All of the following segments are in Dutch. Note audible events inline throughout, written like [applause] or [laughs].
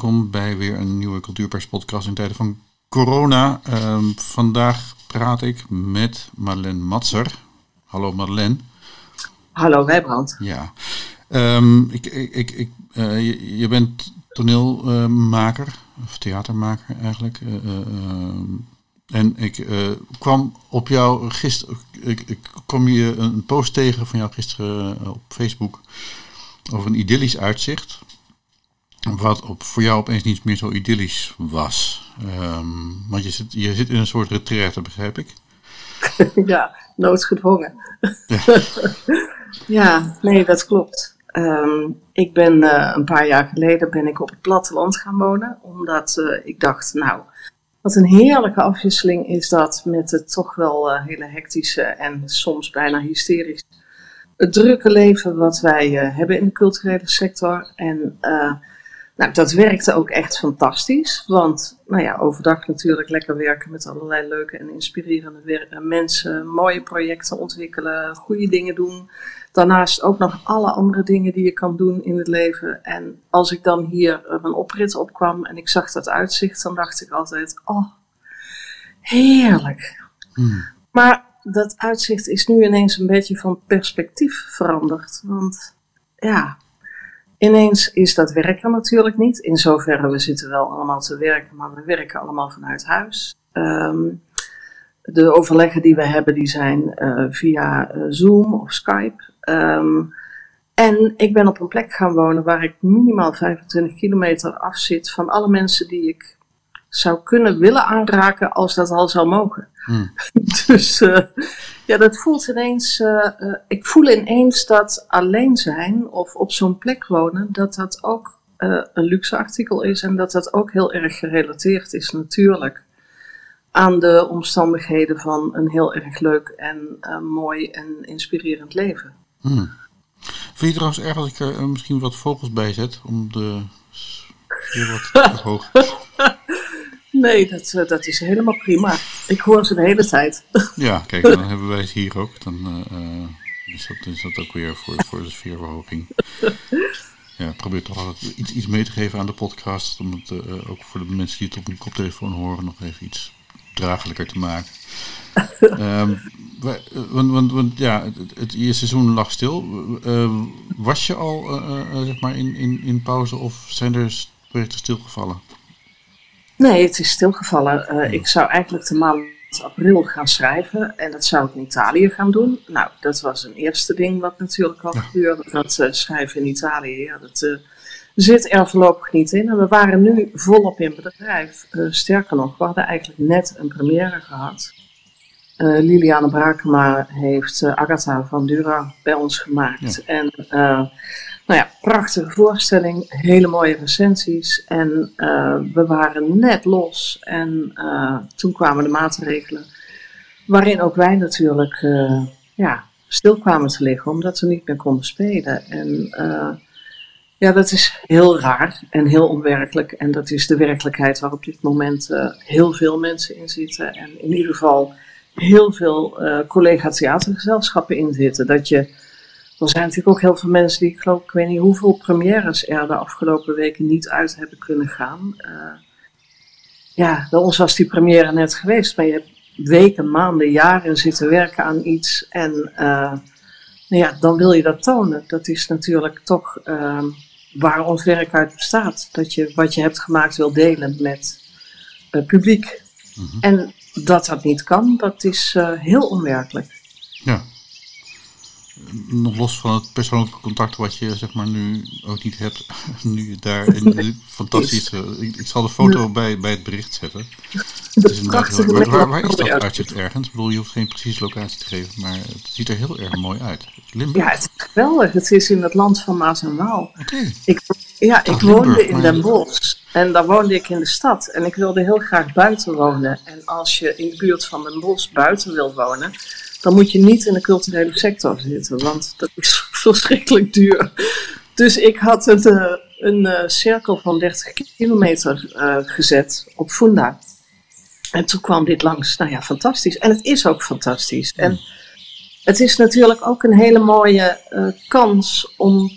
welkom bij weer een nieuwe Cultuurpers podcast in tijden van corona. Ehm, vandaag praat ik met Marleen Matser. Hallo Marleen. Hallo Wijbrand. Ja, um, ik, ik, ik, uh, je, je, bent toneelmaker, of theatermaker eigenlijk. Uh, uh, en ik kwam op jou gisteren, ik, ik kwam je een post tegen van jou gisteren op Facebook over een idyllisch uitzicht. Wat op, voor jou opeens niet meer zo idyllisch was. Um, want je zit, je zit in een soort retraite, begrijp ik? [laughs] ja, noodgedwongen. Ja, [laughs] ja nee, dat klopt. Um, ik ben uh, een paar jaar geleden ben ik op het platteland gaan wonen. Omdat uh, ik dacht, nou, wat een heerlijke afwisseling is dat met het toch wel uh, hele hectische en soms bijna hysterisch het drukke leven wat wij hebben in de culturele sector. En nou, dat werkte ook echt fantastisch. Want nou ja, overdag natuurlijk lekker werken met allerlei leuke en inspirerende eh, mensen. Mooie projecten ontwikkelen, goede dingen doen. Daarnaast ook nog alle andere dingen die je kan doen in het leven. En als ik dan hier een oprit opkwam en ik zag dat uitzicht, dan dacht ik altijd: oh, heerlijk. Hmm. Maar dat uitzicht is nu ineens een beetje van perspectief veranderd. Want ja, Ineens is dat werken natuurlijk niet. In zoverre, we zitten wel allemaal te werken, maar we werken allemaal vanuit huis. Um, de overleggen die we hebben, die zijn uh, via uh, Zoom of Skype. Um, en ik ben op een plek gaan wonen waar ik minimaal 25 kilometer af zit van alle mensen die ik zou kunnen willen aanraken als dat al zou mogen. Hmm. [laughs] dus uh, ja, dat voelt ineens. Uh, uh, ik voel ineens dat alleen zijn of op zo'n plek wonen, dat dat ook een luxe artikel is en dat dat ook heel erg gerelateerd is, natuurlijk, aan de omstandigheden van een heel erg leuk en mooi en inspirerend leven. Hmm. Vind je trouwens erg als ik er misschien wat vogels bij zet om de sfeer wat [laughs] verhogen? Nee, dat, eh, dat is helemaal prima. Ik hoor ze de hele tijd. [laughs] Ja, kijk, dan hebben wij het hier ook. Dan uh, is, dat, is dat ook weer voor, voor de sfeerverhoging. Ja, probeer toch altijd iets, iets mee te geven aan de podcast. Om het uh, ook voor de mensen die het op een koptelefoon horen nog even iets draaglijker te maken. [laughs] um, want, want, want, ja, het, het, je seizoen lag stil. Uh, was je al uh, zeg maar in, in, in pauze of zijn er projecten stilgevallen? Nee, het is stilgevallen. Uh, ik zou eigenlijk de maand april gaan schrijven en dat zou ik in Italië gaan doen. Nou, dat was een eerste ding wat natuurlijk al gebeurde. Dat uh, schrijven in Italië, ja, dat uh, zit er voorlopig niet in. En we waren nu volop in bedrijf. sterker nog, we hadden eigenlijk net een première gehad. Liliane Brakema heeft Agatha van Dura bij ons gemaakt. En nou ja, prachtige voorstelling, hele mooie recensies. En uh, we waren net los en uh, toen kwamen de maatregelen. Waarin ook wij natuurlijk uh, ja, stil kwamen te liggen, omdat we niet meer konden spelen. En ja, dat is heel raar en heel onwerkelijk. En dat is de werkelijkheid waar op dit moment heel veel mensen in zitten. En in ieder geval heel veel collega-theatergezelschappen in zitten. Dat je er zijn natuurlijk ook heel veel mensen die, ik geloof, ik weet niet hoeveel premières er de afgelopen weken niet uit hebben kunnen gaan. Uh, ja, bij ons was die première net geweest, maar je hebt weken, maanden, jaren zitten werken aan iets en uh, nou ja, dan wil je dat tonen. Dat is natuurlijk toch uh, waar ons werk uit bestaat. Dat je wat je hebt gemaakt wil delen met het publiek. Mm -hmm. En dat dat niet kan, dat is heel onwerkelijk. Ja nog los van het persoonlijke contact wat je zeg maar nu ook niet hebt, [laughs] nu daar in fantastisch. Ik, ik, zal de foto bij, bij het bericht zetten. Het is waar, waar, waar, is dat uitzicht ergens? Ik bedoel, je hoeft geen precieze locatie te geven, maar het ziet er heel erg mooi uit. Limburg. Ja, het is geweldig. Het is in het land van Maas en Waal. Okay. Ik, ja, ik woonde in Den Bosch en daar woonde ik in de stad. En ik wilde heel graag buiten wonen. En als je in de buurt van Den Bosch buiten wil wonen, dan moet je niet in de culturele sector zitten, want dat is [laughs] verschrikkelijk duur. Dus ik had het, uh, een uh, cirkel van 30 kilometer uh, gezet op Funda. En toen kwam dit langs. Nou ja, fantastisch. En het is ook fantastisch. En het is natuurlijk ook een hele mooie kans om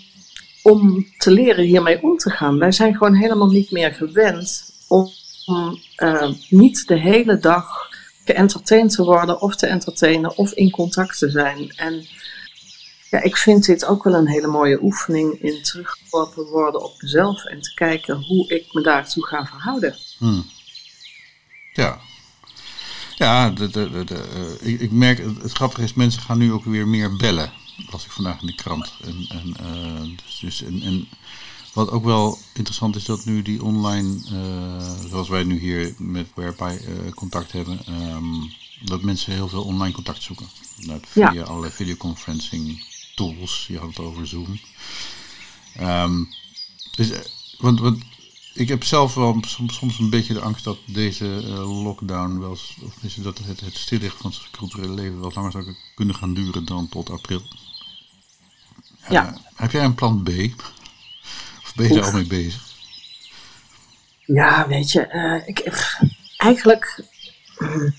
om te leren hiermee om te gaan. Wij zijn gewoon helemaal niet meer gewend om niet de hele dag geëntertained te worden of te entertainen of in contact te zijn. En ja, ik vind dit ook wel een hele mooie oefening in teruggeworpen worden op mezelf en te kijken hoe ik me daartoe ga verhouden. Hmm. Ja. Ja, de, de, de, ik, ik, merk, het grappige is, mensen gaan nu ook weer meer bellen. Las ik vandaag in de krant. En, en, uh, dus, dus, en wat ook wel interessant is dat nu die online, uh, zoals wij nu hier met Whereby uh, contact hebben, um, dat mensen heel veel online contact zoeken. Dat via ja. allerlei videoconferencing tools. Je had het over Zoom. Um, dus, want, want ik heb zelf wel soms, soms een beetje de angst dat deze uh, lockdown wel, of dat het, het stilliggen van het culturele leven wel langer zou kunnen gaan duren dan tot april. Ja. heb jij een plan B? Ben je er al mee bezig? Ja, weet je, uh, ik, eigenlijk mm,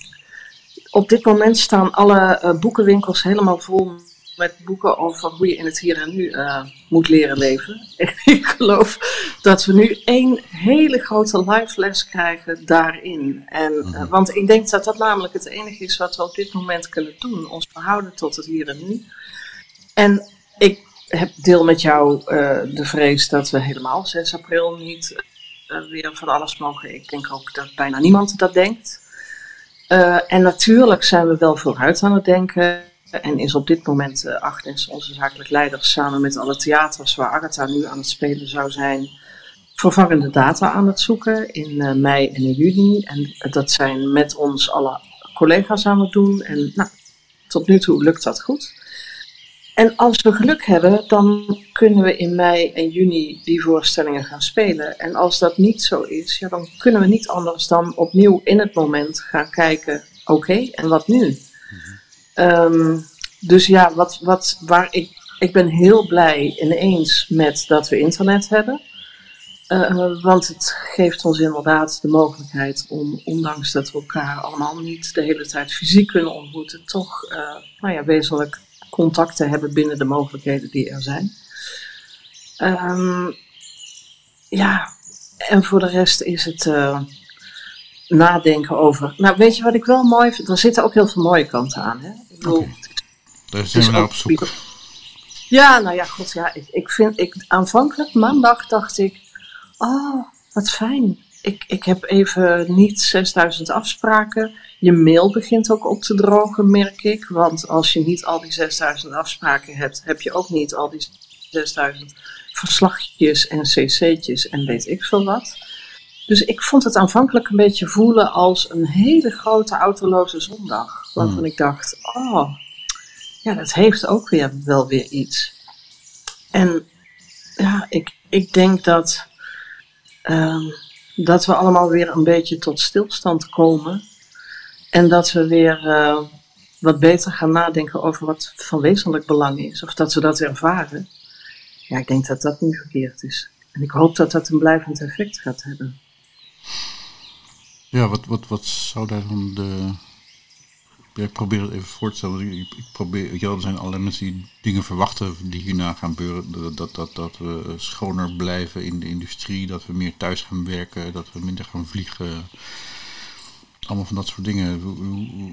op dit moment staan alle uh, boekenwinkels helemaal vol met boeken over hoe je in het hier en nu uh, moet leren leven. [laughs] ik geloof dat we nu één hele grote live les krijgen daarin. En, mm want ik denk dat dat namelijk het enige is wat we op dit moment kunnen doen. Ons verhouden tot het hier en nu. En heb deel met jou uh, de vrees dat we helemaal 6 april niet uh, weer van alles mogen. Ik denk ook dat bijna niemand dat denkt. Uh, en natuurlijk zijn we wel vooruit aan het denken. En is op dit moment Agnes, onze zakelijk leider, samen met alle theaters waar Agatha nu aan het spelen zou zijn, vervangende data aan het zoeken in mei en in juni. En dat zijn met ons alle collega's aan het doen. En nou, tot nu toe lukt dat goed. En als we geluk hebben, dan kunnen we in mei en juni die voorstellingen gaan spelen. En als dat niet zo is, ja, dan kunnen we niet anders dan opnieuw in het moment gaan kijken: oké, en wat nu? Um, dus ja, wat, wat, waar ik, ik ben heel blij ineens met dat we internet hebben. Uh, want het geeft ons inderdaad de mogelijkheid om, ondanks dat we elkaar allemaal niet de hele tijd fysiek kunnen ontmoeten, toch uh, nou ja, wezenlijk contacten hebben binnen de mogelijkheden die er zijn. Um, ja, en voor de rest is het uh, nadenken over. Nou, weet je wat ik wel mooi vind? Er zitten ook heel veel mooie kanten aan. Hè? Ik bedoel, okay. Daar zijn we naar op zoek. Ja, nou ja, god, ja. Ik, ik vind, ik, aanvankelijk, maandag, dacht ik, oh, wat fijn. Ik, ik heb even niet 6000 afspraken. Je mail begint ook op te drogen, merk ik. Want als je niet al die 6000 afspraken hebt, heb je ook niet al die 6000 verslagjes en cc'tjes en weet ik veel wat. Dus ik vond het aanvankelijk een beetje voelen als een hele grote autoloze zondag. Waarvan hmm. ik dacht, oh, ja, dat heeft ook weer wel weer iets. En ja, ik, ik denk dat, uh, dat we allemaal weer een beetje tot stilstand komen. En dat we weer uh, wat beter gaan nadenken over wat van wezenlijk belang is. Of dat we dat ervaren. Ja, ik denk dat dat niet verkeerd is. En ik hoop dat dat een blijvend effect gaat hebben. Ja, wat, wat, wat zou daar dan de. Ik probeer het even voor te stellen. Ik, ik probeer, ja, er zijn allerlei mensen die dingen verwachten die hierna gaan gebeuren. Dat, dat, dat we schoner blijven in de industrie, dat we meer thuis gaan werken, dat we minder gaan vliegen. Allemaal van dat soort dingen. Hoe, hoe,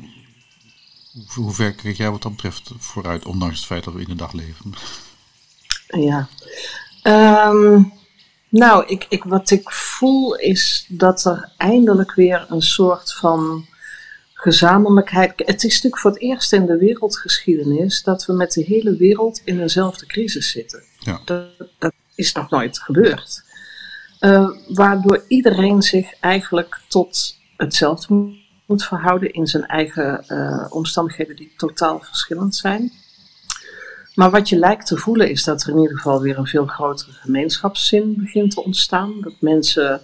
hoe ver kijk jij wat dat betreft vooruit, ondanks het feit dat we in de dag leven? Ja. Um, nou, ik, ik, wat ik voel is dat er eindelijk weer een soort van gezamenlijkheid. Het is natuurlijk voor het eerst in de wereldgeschiedenis dat we met de hele wereld in eenzelfde crisis zitten. Ja. Dat, dat is nog nooit gebeurd. Uh, waardoor iedereen zich eigenlijk tot hetzelfde moet verhouden in zijn eigen uh, omstandigheden die totaal verschillend zijn. Maar wat je lijkt te voelen is dat er in ieder geval weer een veel grotere gemeenschapszin begint te ontstaan. Dat mensen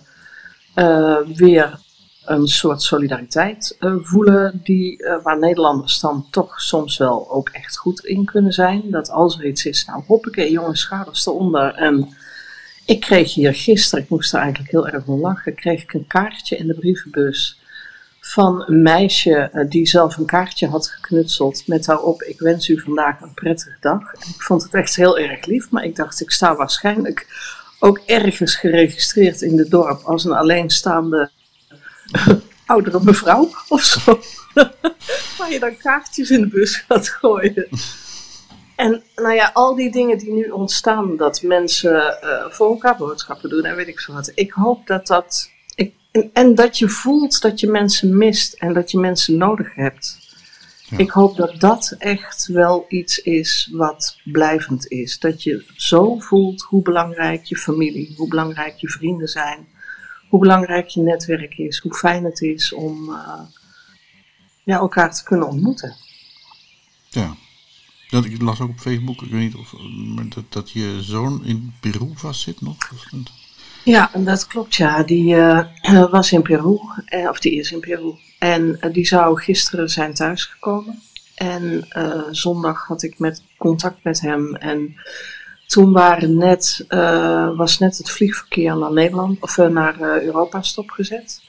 uh, weer een soort solidariteit uh, voelen, die, waar Nederlanders dan toch soms wel ook echt goed in kunnen zijn. Dat als er iets is, nou hoppakee jongens, schouders eronder. En ik kreeg hier gisteren, ik moest er eigenlijk heel erg om lachen, kreeg ik een kaartje in de brievenbus van een meisje die zelf een kaartje had geknutseld met daarop: Ik wens u vandaag een prettige dag. Ik vond het echt heel erg lief, maar ik dacht, ik sta waarschijnlijk ook ergens geregistreerd in het dorp als een alleenstaande [laughs] oudere mevrouw of zo. [laughs] Waar je dan kaartjes in de bus gaat gooien. En nou ja, al die dingen die nu ontstaan, dat mensen uh, voor elkaar boodschappen doen en weet ik veel wat. Ik hoop dat dat. Ik, en, en, dat je voelt dat je mensen mist en dat je mensen nodig hebt. Ik hoop dat dat echt wel iets is wat blijvend is. Dat je zo voelt hoe belangrijk je familie, hoe belangrijk je vrienden zijn, hoe belangrijk je netwerk is, hoe fijn het is om uh, ja, elkaar te kunnen ontmoeten. Ja. Dat, ik las ook op Facebook, ik weet niet of dat, dat je zoon in Peru vastzit nog. Ja, dat klopt ja. Die uh, [clears throat] was in Peru, eh, of die is in Peru. En uh, die zou gisteren zijn thuisgekomen. En zondag had ik met contact met hem. En toen waren net, was net het vliegverkeer naar Nederland of naar Europa stopgezet.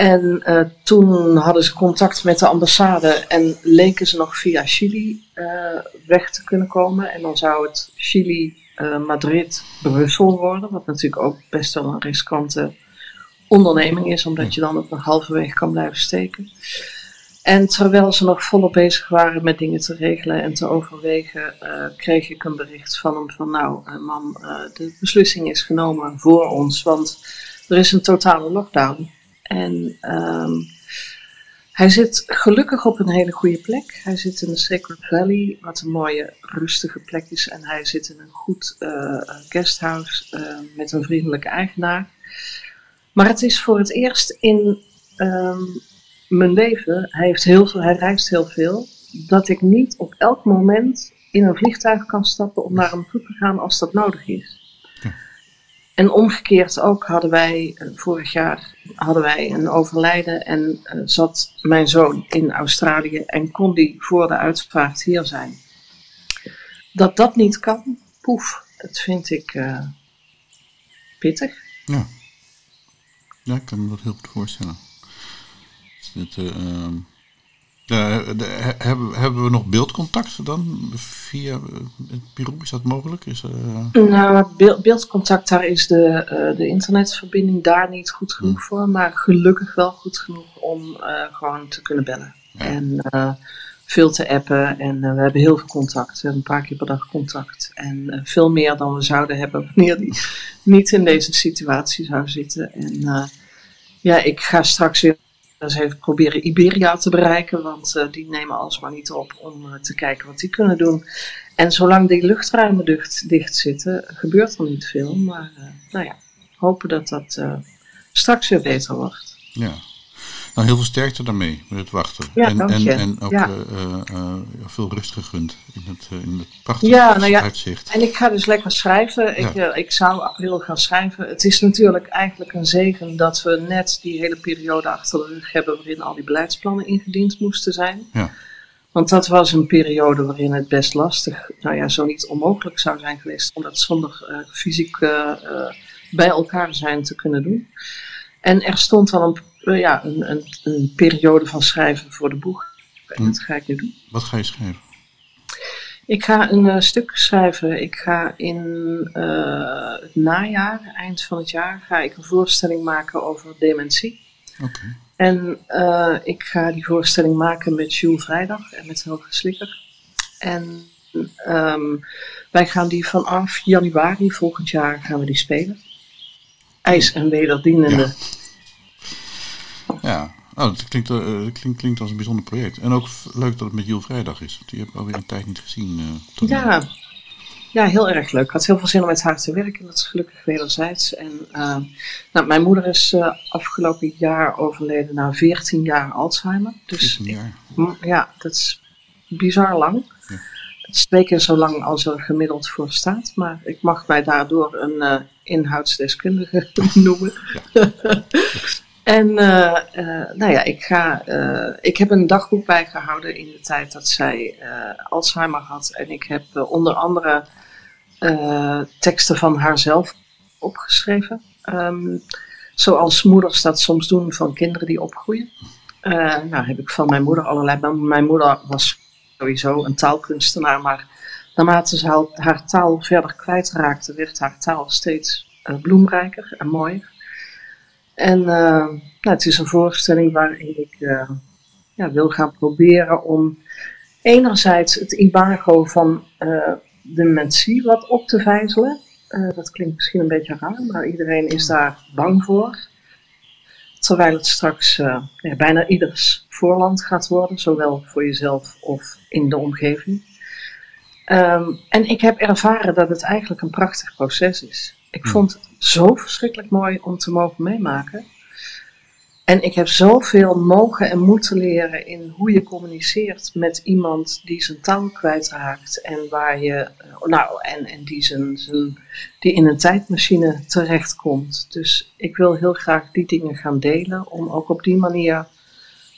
En uh, toen hadden ze contact met de ambassade en leken ze nog via Chili uh, weg te kunnen komen. En dan zou het Chili, uh, Madrid, Brussel worden, wat natuurlijk ook best wel een riskante onderneming is, omdat je dan ook nog halverwege kan blijven steken. En terwijl ze nog volop bezig waren met dingen te regelen en te overwegen, kreeg ik een bericht van hem van nou, man, de beslissing is genomen voor ons, want er is een totale lockdown. En um, hij zit gelukkig op een hele goede plek. Hij zit in de Sacred Valley, wat een mooie rustige plek is. En hij zit in een goed uh, guesthouse uh, met een vriendelijke eigenaar. Maar het is voor het eerst in um, mijn leven, hij, heeft heel veel, hij reist heel veel, dat ik niet op elk moment in een vliegtuig kan stappen om naar hem toe te gaan als dat nodig is. En omgekeerd ook hadden wij eh, vorig jaar hadden wij een overlijden en uh, zat mijn zoon in Australië en kon die voor de uitvaart hier zijn. Dat dat niet kan, poef, dat vind ik uh, pittig. Ja. ja, ik kan me dat heel goed voorstellen. Dus dit, uh, de, hebben, hebben we nog beeldcontact dan via het bureau? Is dat mogelijk? Is, uh... Nou, beeld, beeldcontact, daar is de, uh, de internetverbinding daar niet goed genoeg hmm. voor. Maar gelukkig wel goed genoeg om uh, gewoon te kunnen bellen. Ja. En veel te appen. En we hebben heel veel contact. We hebben een paar keer per dag contact. En veel meer dan we zouden hebben wanneer die niet in deze situatie zou zitten. En ja, ik ga straks weer eens even proberen Iberia te bereiken, want uh, die nemen alsmaar niet op om uh, te kijken wat die kunnen doen. En zolang die luchtruimen dicht, dicht zitten, gebeurt er niet veel. Maar uh, nou ja, hopen dat dat straks weer beter wordt. Ja. Nou, heel veel sterkte daarmee met het wachten. Ja, en, en, en ook ja. uh, uh, veel rust gegund in het, in het prachtige ja, nou ja, uitzicht. En ik ga dus lekker schrijven. Ik, ik zou april gaan schrijven. Het is natuurlijk eigenlijk een zegen dat we net die hele periode achter de rug hebben waarin al die beleidsplannen ingediend moesten zijn. Ja. Want dat was een periode waarin het best lastig, nou ja, zo niet onmogelijk zou zijn geweest om dat zonder fysiek bij elkaar zijn te kunnen doen. En er stond dan een, ja, een, een, een, periode van schrijven voor de boeg. En dat ga ik nu doen. Wat ga je schrijven? Ik ga een uh, stuk schrijven. Ik ga in uh, het najaar, eind van het jaar, ga ik een voorstelling maken over dementie. Okay. En uh, ik ga die voorstelling maken met Jules Vrijdag en met Helge Slikker. En um, wij gaan die vanaf januari volgend jaar gaan we die spelen ijs en wederdienende. Ja, ja. Oh, dat klinkt, uh, klinkt, klinkt als een bijzonder project. En ook leuk dat het met Jill Vrijdag is. Die heb ik alweer een tijd niet gezien. Uh, ja. ja, heel erg leuk. Ik had heel veel zin om met haar te werken. Dat is gelukkig wederzijds. En uh, nou, mijn moeder is afgelopen jaar overleden na 14 jaar Alzheimer. Dus 14 jaar? Ik, ja, dat is bizar lang. Ja. Het is twee keer zo lang als er gemiddeld voor staat. Maar ik mag mij daardoor een inhoudsdeskundige [laughs] noemen. [laughs] En uh, uh, nou ja, ik, ga, uh, ik heb een dagboek bijgehouden in de tijd dat zij Alzheimer had. En ik heb onder andere teksten van haarzelf opgeschreven. Um, zoals moeders dat soms doen van kinderen die opgroeien. nou heb ik van mijn moeder allerlei. Mijn moeder was sowieso een taalkunstenaar, maar naarmate ze haar, taal verder kwijtraakte, werd haar taal steeds bloemrijker en mooier. En nou, het is een voorstelling waarin ik ja, wil gaan proberen om enerzijds het imago van uh, dementie wat op te vijzelen. Dat klinkt misschien een beetje raar, maar iedereen is daar bang voor. Terwijl het straks ja, bijna ieders voorland gaat worden, zowel voor jezelf of in de omgeving. Um, en ik heb ervaren dat het eigenlijk een prachtig proces is. Ik hmm. vond het zo verschrikkelijk mooi om te mogen meemaken. En ik heb zoveel mogen en moeten leren in hoe je communiceert met iemand die zijn taal kwijtraakt en waar je, eh, nou, en, en die, zijn, zijn, die in een tijdmachine terechtkomt. Dus ik wil heel graag die dingen gaan delen om ook op die manier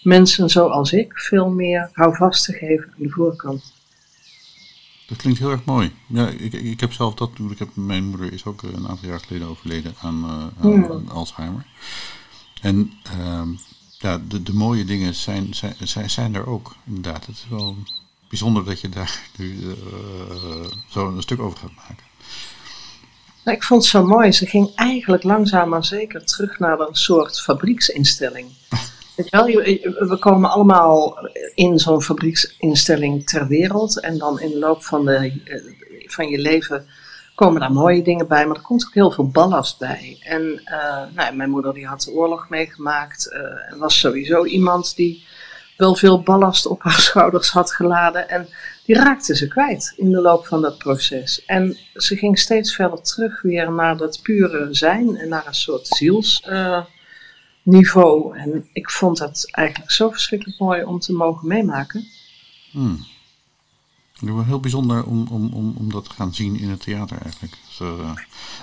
mensen zoals ik veel meer houvast te geven aan de voorkant. Dat klinkt heel erg mooi. Ja, ik, ik heb zelf dat, ik heb, mijn moeder is ook een aantal jaar geleden overleden aan, uh, aan hmm. Alzheimer. En ehm, ja, de, de mooie dingen zijn, zijn, zijn, zijn er ook, inderdaad. Het is wel bijzonder dat je daar [laughs] nu uh, zo een stuk over gaat maken. Nou, ik vond het zo mooi. Ze ging eigenlijk langzaam maar zeker terug naar een soort fabrieksinstelling. [laughs] Weet wel, we komen allemaal in zo'n fabrieksinstelling ter wereld. En dan in de loop van, de, eh, van je leven komen daar mooie dingen bij, maar er komt ook heel veel ballast bij. En uh, nou, mijn moeder die had de oorlog meegemaakt en was sowieso iemand die wel veel ballast op haar [laughs] schouders had geladen. En die raakte ze kwijt in de loop van dat proces. En ze ging steeds verder terug weer naar dat pure zijn en naar een soort. Uh, en ik vond dat eigenlijk zo verschrikkelijk mooi om te mogen meemaken. Hmm. Het was heel bijzonder om, om, om, om dat te gaan zien in het theater eigenlijk. Dus, uh,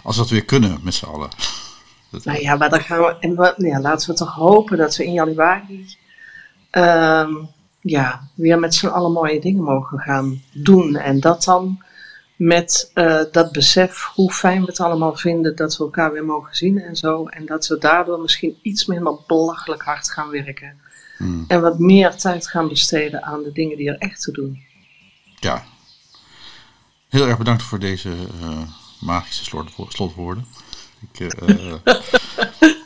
als we dat weer kunnen met z'n allen. [laughs] nou ja, maar dan gaan we, en ja, laten we toch hopen dat we in januari uh, ja, weer met z'n allen mooie dingen mogen gaan doen. En dat dan met uh, dat besef hoe fijn we het allemaal vinden dat we elkaar weer mogen zien en zo. En dat we daardoor misschien iets minder belachelijk hard gaan werken. Hmm. En wat meer tijd gaan besteden aan de dingen die er echt te doen ja, heel erg bedankt voor deze uh, magische slotwoorden. Ik, uh, [laughs]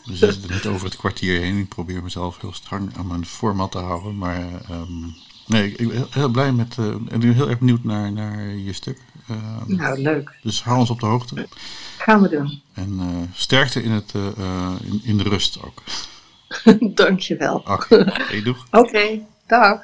we zitten net over het kwartier heen. Ik probeer mezelf heel streng aan mijn format te houden. Maar um, nee, ik ben heel, blij met. Uh, en ik ben heel erg benieuwd naar, naar je stuk. Uh, nou, leuk. Dus hou ons op de hoogte. Gaan we doen. En sterkte in, het, in, in de rust ook. [laughs] Dankjewel. Oké, okay. hey, doeg. Oké, okay, dag.